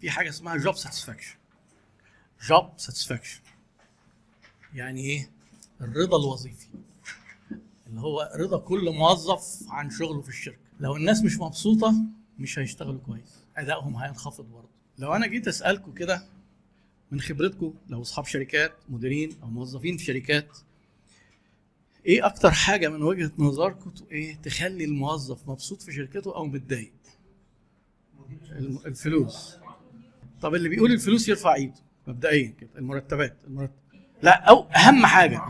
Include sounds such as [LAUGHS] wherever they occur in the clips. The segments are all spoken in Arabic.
في حاجة اسمها job satisfaction job satisfaction يعني إيه؟ الرضا الوظيفي. اللي هو رضا كل موظف عن شغله في الشركة. لو الناس مش مبسوطة مش هيشتغلوا كويس. أدائهم هينخفض برضه. لو أنا جيت اسالكم كده من خبرتكم لو أصحاب شركات مديرين أو موظفين في شركات إيه أكتر حاجة من وجهة نظركم إيه تخلي الموظف مبسوط في شركته أو متضايق؟ الفلوس. طب اللي بيقول الفلوس يرفع ايده مبدئيا كده المرتبات المرتب لا أو أهم حاجة.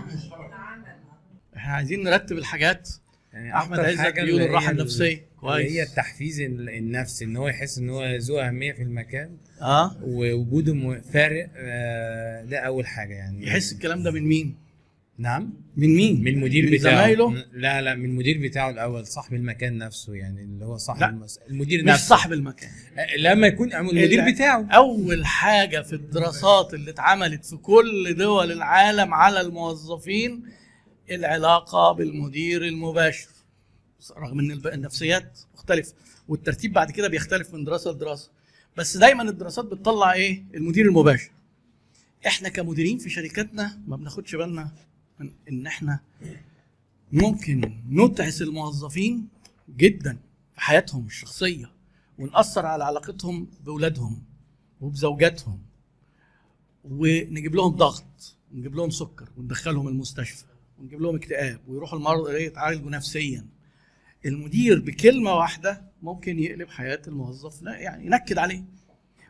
إحنا عايزين نرتب الحاجات. يعني أحمد حاجة بيقول الراحة ال- النفسية. اللي هي كويس التحفيز ال- النفسي إن هو يحس إن هو ذو أهمية في المكان. آه. ووجوده فارق آه، ده أول حاجة يعني. يحس الكلام ده من مين؟ نعم. من مين؟ من المدير من بتاعه. زمايله؟ لا لا من المدير بتاعه الأول صاحب المكان نفسه يعني اللي هو صاحب لا. المس... المدير مش نفسه. صاحب المكان. لما يكون المدير بتاعه. أول حاجة في الدراسات اللي اتعملت في كل دول العالم على الموظفين العلاقة بالمدير المباشر. رغم إن النفسيات مختلفة والترتيب بعد كده بيختلف من دراسة لدراسة. بس دايما الدراسات بتطلع إيه؟ المدير المباشر. إحنا كمديرين في شركاتنا ما بناخدش بالنا من إن إحنا ممكن نتعس الموظفين جدا في حياتهم الشخصية ونأثر على علاقتهم بأولادهم وبزوجاتهم ونجيب لهم ضغط ونجيب لهم سكر وندخلهم المستشفى ونجيب لهم اكتئاب ويروحوا المرضى يتعالجوا نفسيا المدير بكلمة واحدة ممكن يقلب حياة الموظف لا يعني ينكد عليه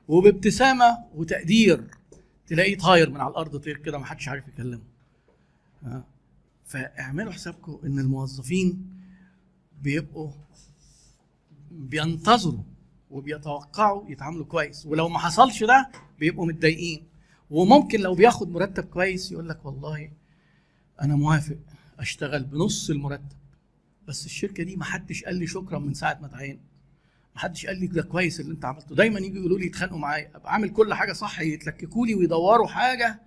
وبابتسامة وتقدير تلاقيه طاير من على الأرض طير كده ما حدش عارف يكلمه؟ فاعملوا حسابكم إن الموظفين بيبقوا بينتظروا وبيتوقعوا يتعاملوا كويس ولو ما حصلش ده بيبقوا متضايقين. وممكن لو بياخد مرتب كويس يقول لك والله أنا موافق أشتغل بنص المرتب بس الشركة دي ما حدش قال لي شكرا من ساعة ما اتعينت ما حدش قال لي ده كويس اللي انت عملته. دايما يجوا يقولوا لي يتخانقوا معايا أبقى عامل كل حاجة صح يتلككوا لي ويدوروا حاجة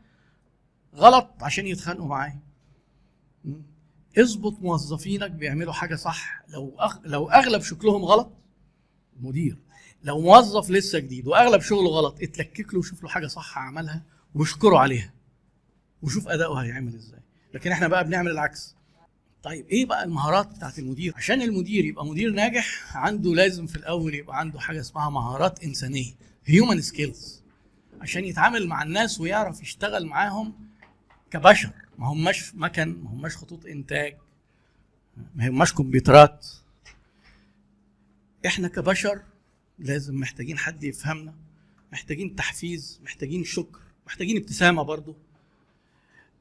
غلط عشان يتخانقوا معايا? اظبط موظفينك بيعملوا حاجة صح. لو أغ... لو أغلب شكلهم غلط مدير. لو موظف لسه جديد وأغلب شغله غلط اتلكك له وشوف له حاجة صح عملها واشكره عليها وشوف أداؤه هيعمل إزاي. لكن إحنا بقى بنعمل العكس. طيب إيه بقى المهارات بتاعت المدير؟ عشان المدير يبقى مدير ناجح عنده لازم في الأول يبقى عنده حاجة اسمها مهارات إنسانية هيومن سكيلز عشان يتعامل مع الناس ويعرف يشتغل معاهم كبشر. ما هماش مكن ما هماش خطوط إنتاج ما هماش كمبيوترات. إحنا كبشر لازم محتاجين حد يفهمنا محتاجين تحفيز محتاجين شكر محتاجين ابتسامة برضو.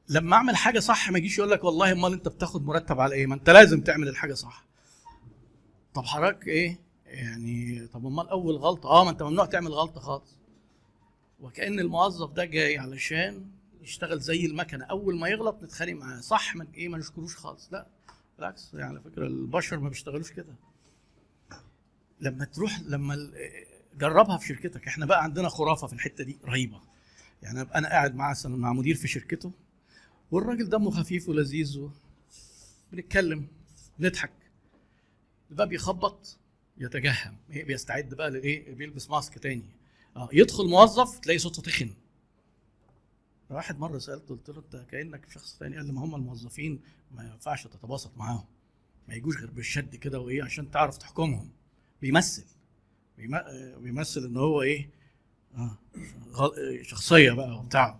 لما أعمل حاجة صح ما يجيش يقول لك والله أمال أنت بتاخد مرتب على إيه؟ ما أنت لازم تعمل الحاجة صح. طب حضرتك إيه؟ يعني طب أمال أول غلطة؟ آه ما أنت ممنوع تعمل غلطة خالص. وكأن الموظف ده جاي علشان يشتغل زي المكنة. أول ما يغلط نتخانق معاه. صح من إيه ما نشكروش خالص. لا بالعكس. يعني على فكرة البشر ما بيشتغلوش كده. لما تروح لما جربها في شركتك. إحنا بقى عندنا خرافة في الحتة دي رهيبة. يعني أنا قاعد مع مع مدير في شركته والراجل دمه خفيف ولذيذ و... بنتكلم نضحك الباب يخبط يتجهم. إيه بيستعد بقى لإيه؟ بيلبس ماسك تاني. آه يدخل موظف تلاقي صوته تخن. واحد مرة سألته قلت له أنت كأنك شخص تاني. قال لي ما هم الموظفين ما ينفعش تتباسط معاهم. ما يجوش غير بالشد كده وإيه عشان تعرف تحكمهم. بيمثل. بيم- بيمثل إن هو إيه آه، شخصية بقى وبتاع.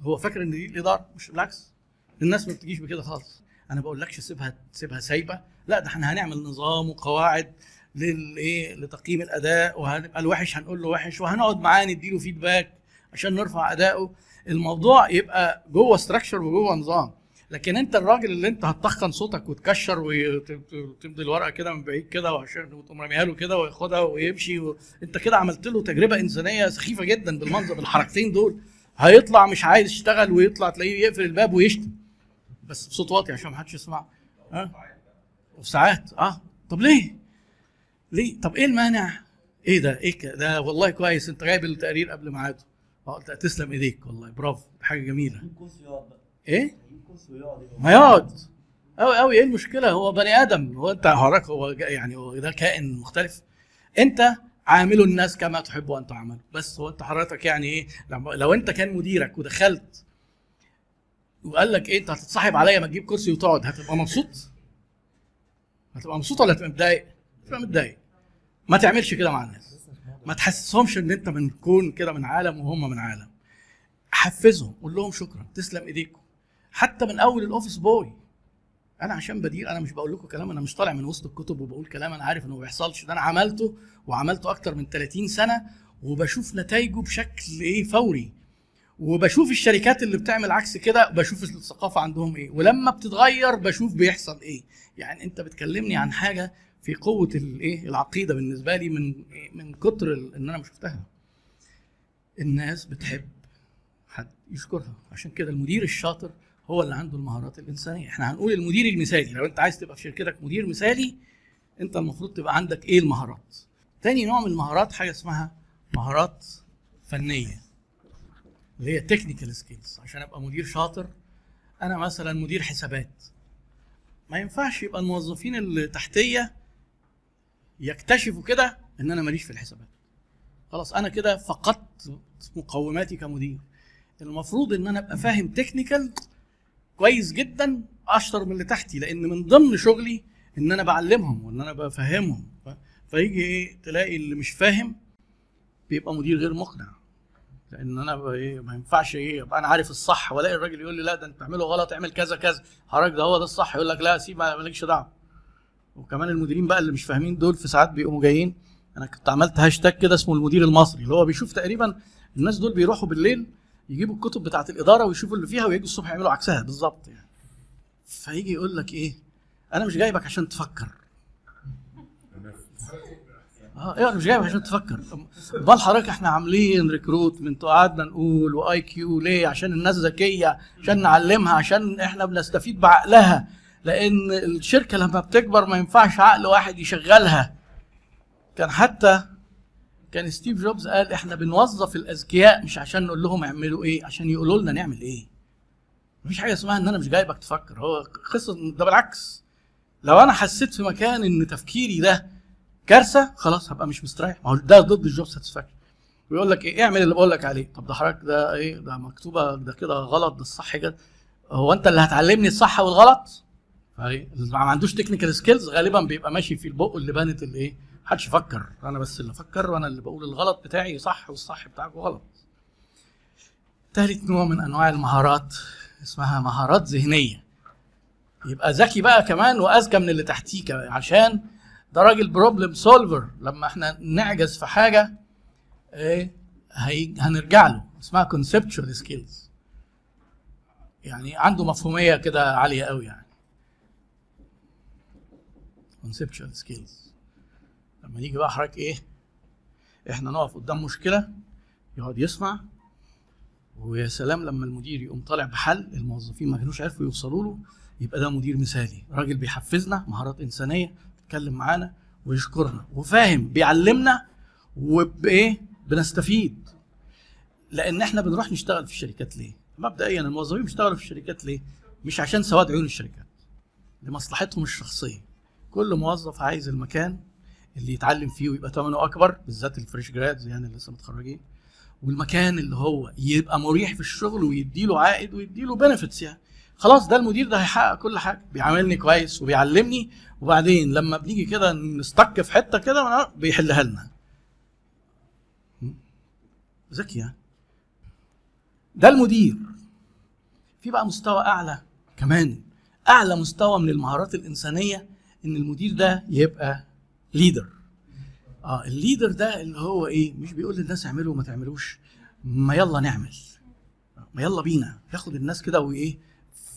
هو فاكر إن دي الإدارة مش بالعكس الناس ما بتجيش بكده خالص. أنا بقول لكش سيبها سيبها سايبة. لا ده إحنا هنعمل نظام وقواعد للايه لتقييم الأداء وهنبقى الوحش هنقول له وحش وهنقعد معاه نديله فيدباك عشان نرفع اداؤه الموضوع يبقى جوه ستراكشر وجوه نظام. لكن أنت الراجل اللي أنت هتطخن صوتك وتكشر وتمضي الورقة كده من بعيد كده وعشان وتقوم راميها له كده وياخدها ويمشي و... أنت كده عملت له تجربة إنسانية سخيفة جدا بالمنظر بالحركتين دول. هيطلع مش عايز يشتغل ويطلع تلاقيه يقفل الباب ويشتم. بس بصوت واطي عشان ما حدش يسمع. ها؟ وفي ساعات آه. طب ليه؟ ليه؟ طب إيه المانع؟ إيه ده؟ إيه ده والله كويس. أنت جايب التقرير قبل ميعاده. آه تسلم إيديك والله. برافو. حاجة جميلة. إيه؟ ما يقعد. قوي قوي إيه المشكلة؟ هو بني آدم. هو أنت حضرتك هو يعني هو ده كائن مختلف. أنت عاملوا الناس كما تحب أن تعاملوا بس هو أنت حضرتك يعني إيه؟ لو أنت كان مديرك ودخلت وقال لك إيه أنت هتتصاحب عليا ما تجيب كرسي وتقعد هتبقى مبسوط؟ هتبقى مبسوط ولا هتبقى متضايق؟ هتبقى متضايق. ما تعملش كده مع الناس. ما تحسسهمش إن أنت من كون كده من عالم وهم من عالم. حفزهم قول لهم شكرا تسلم إيديكم. حتى من أول الأوفيس بوي. أنا عشان بدير أنا مش بقول لكم كلام أنا مش طالع من وسط الكتب وبقول كلام أنا عارف إنه ما بيحصلش. ده أنا عملته وعملته أكتر من 30 سنة وبشوف نتائجه بشكل إيه فوري. وبشوف الشركات اللي بتعمل عكس كده بشوف الثقافة عندهم إيه. ولما بتتغير بشوف بيحصل إيه. يعني أنت بتكلمني عن حاجة في قوة الإيه؟ العقيدة بالنسبة لي من إيه؟ من كتر إن أنا ما شفتها. الناس بتحب حد يشكرها. عشان كده المدير الشاطر هو اللي عنده المهارات الإنسانية. إحنا هنقول المدير المثالي. لو أنت عايز تبقى في شركتك مدير مثالي أنت المفروض تبقى عندك إيه المهارات؟ تاني نوع من المهارات حاجة اسمها مهارات فنية اللي هي technical skills عشان أبقى مدير شاطر أنا مثلا مدير حسابات. ما ينفعش يبقى الموظفين اللي تحتية يكتشفوا كده إن أنا ماليش في الحسابات. خلاص أنا كده فقدت مقوماتي كمدير. المفروض إن أنا أبقى فاهم تكنيكال كويس جدا أشطر من اللي تحتي لأن من ضمن شغلي إن أنا بعلمهم وإن أنا بفهمهم. فيجي إيه تلاقي اللي مش فاهم بيبقى مدير غير مقنع. لأن أنا إيه ما ينفعش إيه ابقى أنا عارف الصح وألاقي الراجل يقول لي لا ده أنت بتعمله غلط اعمل كذا كذا. حضرتك ده هو ده الصح يقول لك لا سيب ما- مالكش دعوة. وكمان المديرين بقى اللي مش فاهمين دول في ساعات بيقوموا جايين. أنا كنت عملت هاشتاج كده اسمه المدير المصري اللي هو بيشوف تقريبا الناس دول بيروحوا بالليل يجيبوا الكتب بتاعت الإدارة ويشوفوا اللي فيها ويجوا الصبح يعملوا عكسها. بالظبط يعني. فيجي يقول لك إيه؟ أنا مش جايبك عشان تفكر. آه إيه أنا مش جايبك عشان تفكر. امال حضرتك إحنا عاملين recruitment وقعدنا نقول و IQ ليه؟ عشان الناس ذكية عشان نعلمها عشان إحنا بنستفيد بعقلها. لأن الشركة لما بتكبر ما ينفعش عقل واحد يشغلها. كان حتى كان ستيف جوبز قال إحنا بنوظف الأذكياء مش عشان نقول لهم اعملوا إيه عشان يقولوا لنا نعمل إيه. مفيش حاجة اسمها إن أنا مش جايبك تفكر. هو قصة ده بالعكس. لو أنا حسيت في مكان إن تفكيري ده كارثة خلاص هبقى مش مستريح. ما هو ده ضد ال job satisfaction ويقول لك إيه اعمل اللي بقول لك عليه. طب ده حضرتك ده إيه؟ ده مكتوبة ده كده غلط ده الصح كده. هو أنت اللي هتعلمني الصح والغلط؟ ما عندوش technical skills غالبا بيبقى ماشي في البق اللي بانت الايه محدش يفكر. أنا بس اللي أفكر وأنا اللي بقول الغلط بتاعي صح والصح بتاعك غلط ثالث نوع من أنواع المهارات اسمها مهارات ذهنية. يبقى ذكي بقى كمان وأذكى من اللي تحتيه كمان عشان ده راجل problem solver لما إحنا نعجز في حاجة إيه هنرجع له. اسمها conceptual skills يعني عنده مفهومية كده عالية قوي يعني. Conceptual skills لما يجي بقى حضرتك إيه إحنا نقف قدام مشكلة يقعد يسمع ويا سلام لما المدير يقوم طالع بحل الموظفين ما كانوش عارفوا يوصلوا له يبقى ده مدير مثالي راجل بيحفزنا مهارات إنسانية بيتكلم معانا ويشكرنا وفاهم بيعلمنا وبإيه بنستفيد. لأن إحنا بنروح نشتغل في الشركات ليه؟ مبدئيا الموظفين بيشتغلوا في الشركات ليه؟ مش عشان سواد عيون الشركات لمصلحتهم الشخصية. كل موظف عايز المكان اللي يتعلم فيه ويبقى ثمنه أكبر بالذات ال fresh grads يعني اللي لسه متخرجين والمكان اللي هو يبقى مريح في الشغل ويديله عائد ويديله benefits يعني. خلاص ده المدير ده هيحقق كل حاجة. بيعاملني كويس وبيعلمني وبعدين لما بنيجي كده نستك في حتة كده بيحلها لنا. ذكي يعني. ده المدير. في بقى مستوى أعلى كمان. أعلى مستوى من المهارات الإنسانية إن المدير ده يبقى leader آه ال leader ده اللي هو إيه مش بيقول للناس اعملوا وما تعملوش ما يلا نعمل. ما يلا بينا. ياخد الناس كده وإيه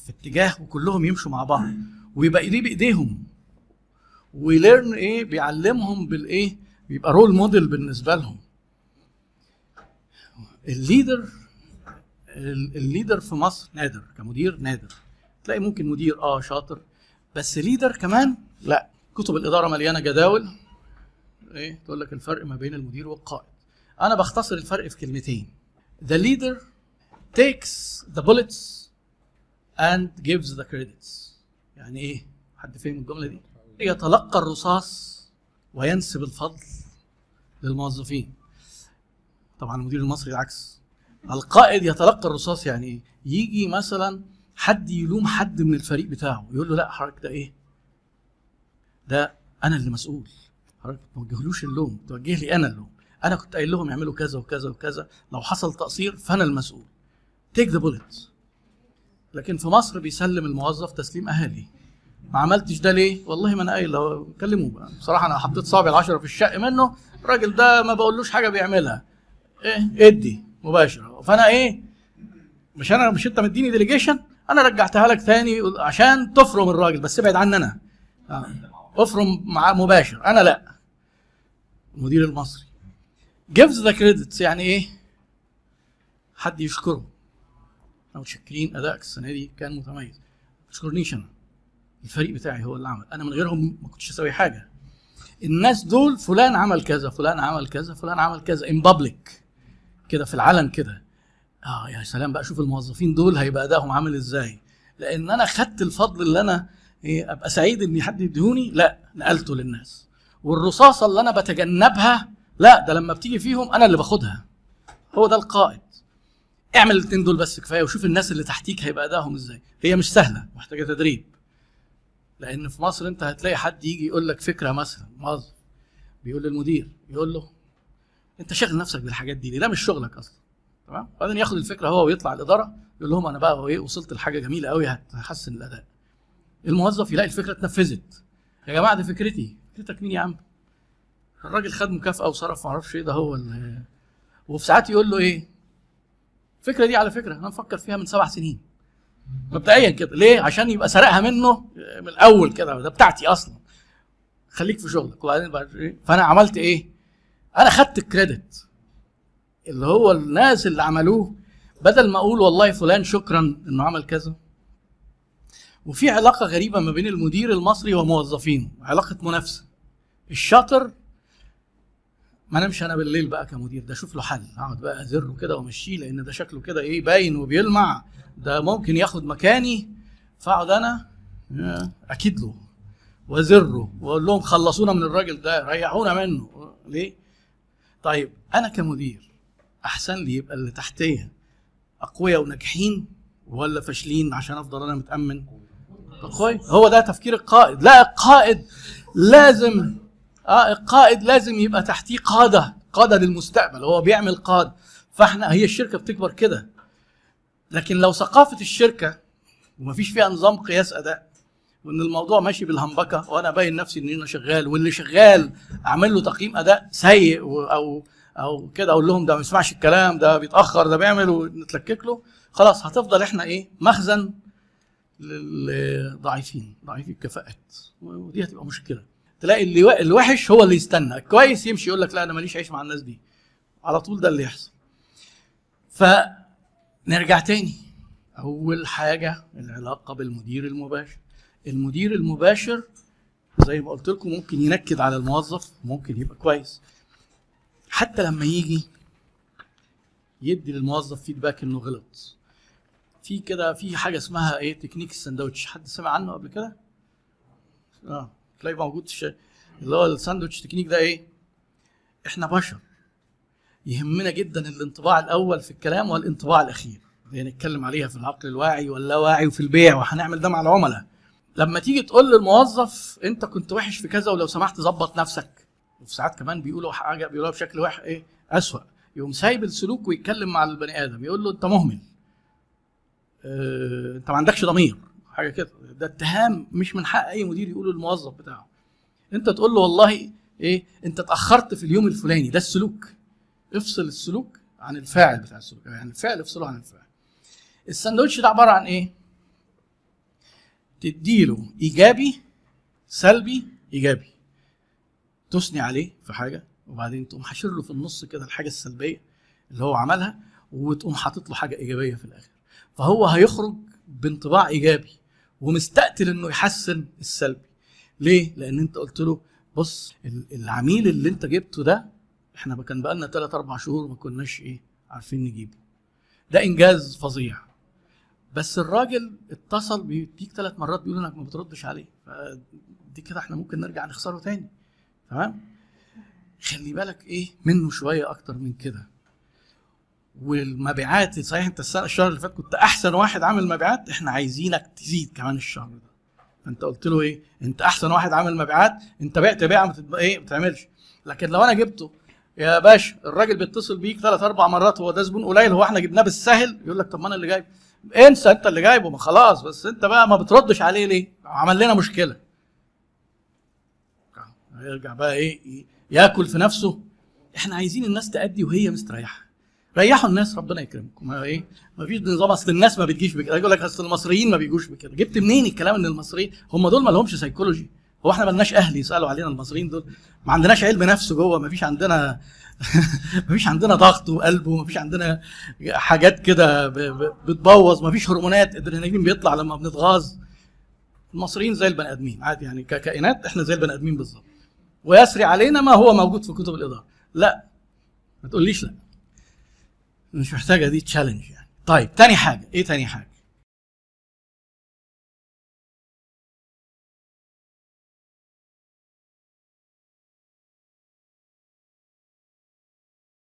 في اتجاه وكلهم يمشوا مع بعض. ويبقى ايديه بايديهم ويليرن إيه بيعلمهم بالإيه بيبقى role model بالنسبة لهم. ال leader ال leader في مصر نادر كمدير نادر. تلاقي ممكن مدير آه شاطر. بس leader كمان؟ لا. كتب الإدارة مليانة جداول. إيه؟ تقول لك الفرق ما بين المدير والقائد. أنا بختصر الفرق في كلمتين. The leader takes the bullets and gives the credits. يعني إيه؟ حد فهم الجملة دي؟ يتلقى الرصاص وينسب الفضل للموظفين. طبعا المدير المصري العكس. القائد يتلقى الرصاص يعني إيه يجي مثلا حد يلوم حد من الفريق بتاعه يقول له لا حضرتك ده إيه؟ ده أنا اللي مسؤول. حضرتك ما توجهلوش اللوم توجه لي أنا اللوم. أنا كنت قايل لهم يعملوا كذا وكذا وكذا لو حصل تقصير فأنا المسؤول. take the bullet لكن في مصر بيسلم الموظف تسليم اهالي ما عملتش ده ليه؟ والله ما أنا قايل لو كلموه بقى. بصراحة أنا حطيت صابعي العشرة في الشق منه الراجل ده ما بقولوش حاجة بيعملها. إيه؟ إدي مباشرة. فأنا إيه؟ مش أنا مش أنت مديني delegation أنا رجعتها لك تاني عشان تفرم الراجل بس ابعد عني أنا. آه. افرم مع مباشر. أنا لا. المدير المصري. Gives the credits. يعني إيه؟ حد يشكره. إحنا متشكرين ادائك السنة دي. كان متميز. ما تشكرنيش أنا؟ الفريق بتاعي هو اللي عمل. أنا من غيرهم ما كنتش أسوي حاجة. الناس دول فلان عمل كذا فلان عمل كذا فلان عمل كذا. ان بابليك كده في العلن كده. آه يا سلام بقى شوف الموظفين دول هيبقى أدائهم عامل إزاي. لأن أنا خدت الفضل اللي أنا إيه أبقى سعيد إن حد يديهوني لأ نقلته للناس. والرصاصة اللي أنا بتجنبها لأ ده لما بتيجي فيهم أنا اللي باخدها. هو ده القائد. اعمل الاثنين دول بس كفاية وشوف الناس اللي تحتيك هيبقى أدائهم إزاي. هي مش سهلة محتاجة تدريب. لأن في مصر أنت هتلاقي حد يجي يقول لك فكرة مثلا موظف بيقول للمدير يقول له أنت شاغل نفسك بالحاجات دي ليه؟ ده مش شغلك أصلا. تمام؟ بعدين ياخد الفكرة هو ويطلع الإدارة يقول لهم أنا بقى إيه وصلت لحاجة جميلة قوي هتحسن الأداء. الموظف يلاقي الفكرة اتنفذت. يا جماعة دي فكرتي. فكرتك مين يا عم؟ الراجل خد مكافأة وصرف ما أعرفش إيه ده هو اللي وفي ساعات يقول له إيه الفكرة دي على فكرة أنا مفكر فيها من سبع سنين. مبدئيا كده. ليه؟ عشان يبقى سرقها منه من الأول كده ده بتاعتي أصلا. خليك في شغلك. وبعدين بعد إيه؟ فأنا عملت إيه؟ أنا خدت الكريدت. اللي هو الناس اللي عملوه بدل ما أقول والله فلان شكرا إنه عمل كذا. وفي علاقة غريبة ما بين المدير المصري وموظفينه علاقة منافسة. الشاطر ما انامش أنا بالليل بقى كمدير ده أشوف له حل أقعد بقى ازره كده وامشيه لأن ده شكله كده إيه باين وبيلمع ده ممكن ياخد مكاني فأقعد أنا آه، أكيد له وأزره وأقول لهم خلصونا من الراجل ده ريحونا منه. ليه؟ طيب أنا كمدير أحسن لي يبقى اللي تحتيه أقوياء وناجحين ولا فاشلين عشان أفضل أنا متأمن؟ كويس هو ده تفكير القائد. لا القائد لازم آه القائد لازم يبقى تحتيه قادة قادة للمستقبل. هو بيعمل قاده فإحنا هي الشركة بتكبر كده. لكن لو ثقافة الشركة ومفيش فيها نظام قياس أداء وإن الموضوع ماشي بالهمبكة وأنا باين نفسي ان أنا شغال واللي شغال أعمل له تقييم أداء سيء أو أو كده أقول لهم ده ما بيسمعش الكلام ده بيتأخر ده بيعمل ونتلكك له. خلاص هتفضل إحنا إيه؟ مخزن للضعيفين ضعيفي الكفاءات. ودي هتبقى مشكلة. تلاقي اللي الوحش هو اللي يستنى. الكويس يمشي يقول لك لا أنا ماليش عيش مع الناس دي. على طول ده اللي يحصل. فنرجع تاني. أول حاجة العلاقة بالمدير المباشر. المدير المباشر زي ما قلت لكم ممكن ينكد على الموظف ممكن يبقى كويس. حتى لما يجي يدي للموظف feedback إنه غلط. في كده في حاجة اسمها إيه؟ technique ال sandwich حد سمع عنه قبل كده؟ آه. تلاقي موجود اللي هو ال sandwich technique ده إيه؟ إحنا بشر. يهمنا جدا الانطباع الأول في الكلام والانطباع الأخير. اللي هنتكلم عليها في العقل الواعي واللاواعي وفي البيع وهنعمل ده مع العملاء. لما تيجي تقول للموظف أنت كنت وحش في كذا ولو سمحت ظبط نفسك. وفي ساعات كمان بيقولوا حاجة بيقولوها بشكل وحش إيه أسوأ. يقوم سايب السلوك ويتكلم مع البني آدم يقول له أنت مهمل. آه أنت ما عندكش ضمير. حاجة كده. ده اتهام مش من حق أي مدير يقوله للموظف بتاعه. أنت تقول له والله إيه أنت اتأخرت في اليوم الفلاني ده السلوك. افصل السلوك عن الفاعل بتاع السلوك. يعني الفعل افصله عن الفاعل. الساندوتش ده عبارة عن إيه؟ تديله إيجابي سلبي إيجابي. تثني عليه في حاجة وبعدين تقوم حاشر له في النص كده الحاجة السلبية اللي هو عملها وتقوم حاطط له حاجة إيجابية في الآخر. فهو هيخرج بانطباع إيجابي ومستقتل إنه يحسن السلبي. ليه؟ لأن أنت قلت له بص ال- العميل اللي أنت جبته ده إحنا كان بقالنا 3 4 شهور ما كناش إيه عارفين نجيبه. ده إنجاز فظيع. بس الراجل اتصل بيديك ثلاث مرات بيقول إنك ما بتردش عليه. فدي كده إحنا ممكن نرجع نخسره تاني. تمام؟ خلي بالك إيه؟ منه شوية أكتر من كده. والمبيعات صحيح أنت السنة الشهر اللي فات كنت أحسن واحد عامل مبيعات إحنا عايزينك تزيد كمان الشهر ده. فأنت قلت له إيه؟ أنت أحسن واحد عامل مبيعات أنت بعت بيعة ما إيه؟ ما بتعملش لكن لو أنا جبته يا باشا الراجل بيتصل بيك ثلاث أربع مرات هو ده زبون قليل هو إحنا جبناه بالسهل يقول لك طب ما أنا اللي جايب. انسى أنت اللي جايبه ما خلاص بس أنت بقى ما بتردش عليه ليه؟ عمل لنا مشكلة. يرجع بقى إيه ياكل في نفسه. إحنا عايزين الناس تأدي وهي مستريحة. ريحوا الناس ربنا يكرمكم. ما إيه ما فيش نظام أصل الناس ما بتجيش بكده يقول لك أصل المصريين ما بيجوش بكده. جبت منين الكلام إن المصريين هم دول ما لهمش سيكولوجي هو إحنا مالناش أهل يسألوا علينا المصريين دول؟ ما عندناش علم نفس جوه ما فيش عندنا [LAUGHS] ما فيش عندنا ضغط وقلب وما فيش عندنا حاجات كده بتبوظ. ما فيش هرمونات ادرينالين بيطلع لما بنتغاظ. المصريين زي البني آدمين عادي يعني ككائنات إحنا زي البني آدمين بالظبط. ويسري علينا ما هو موجود في كتب الإدارة. لا ما تقوليش لا. مش محتاجة دي تشالنج يعني. طيب تاني حاجة. إيه تاني حاجة؟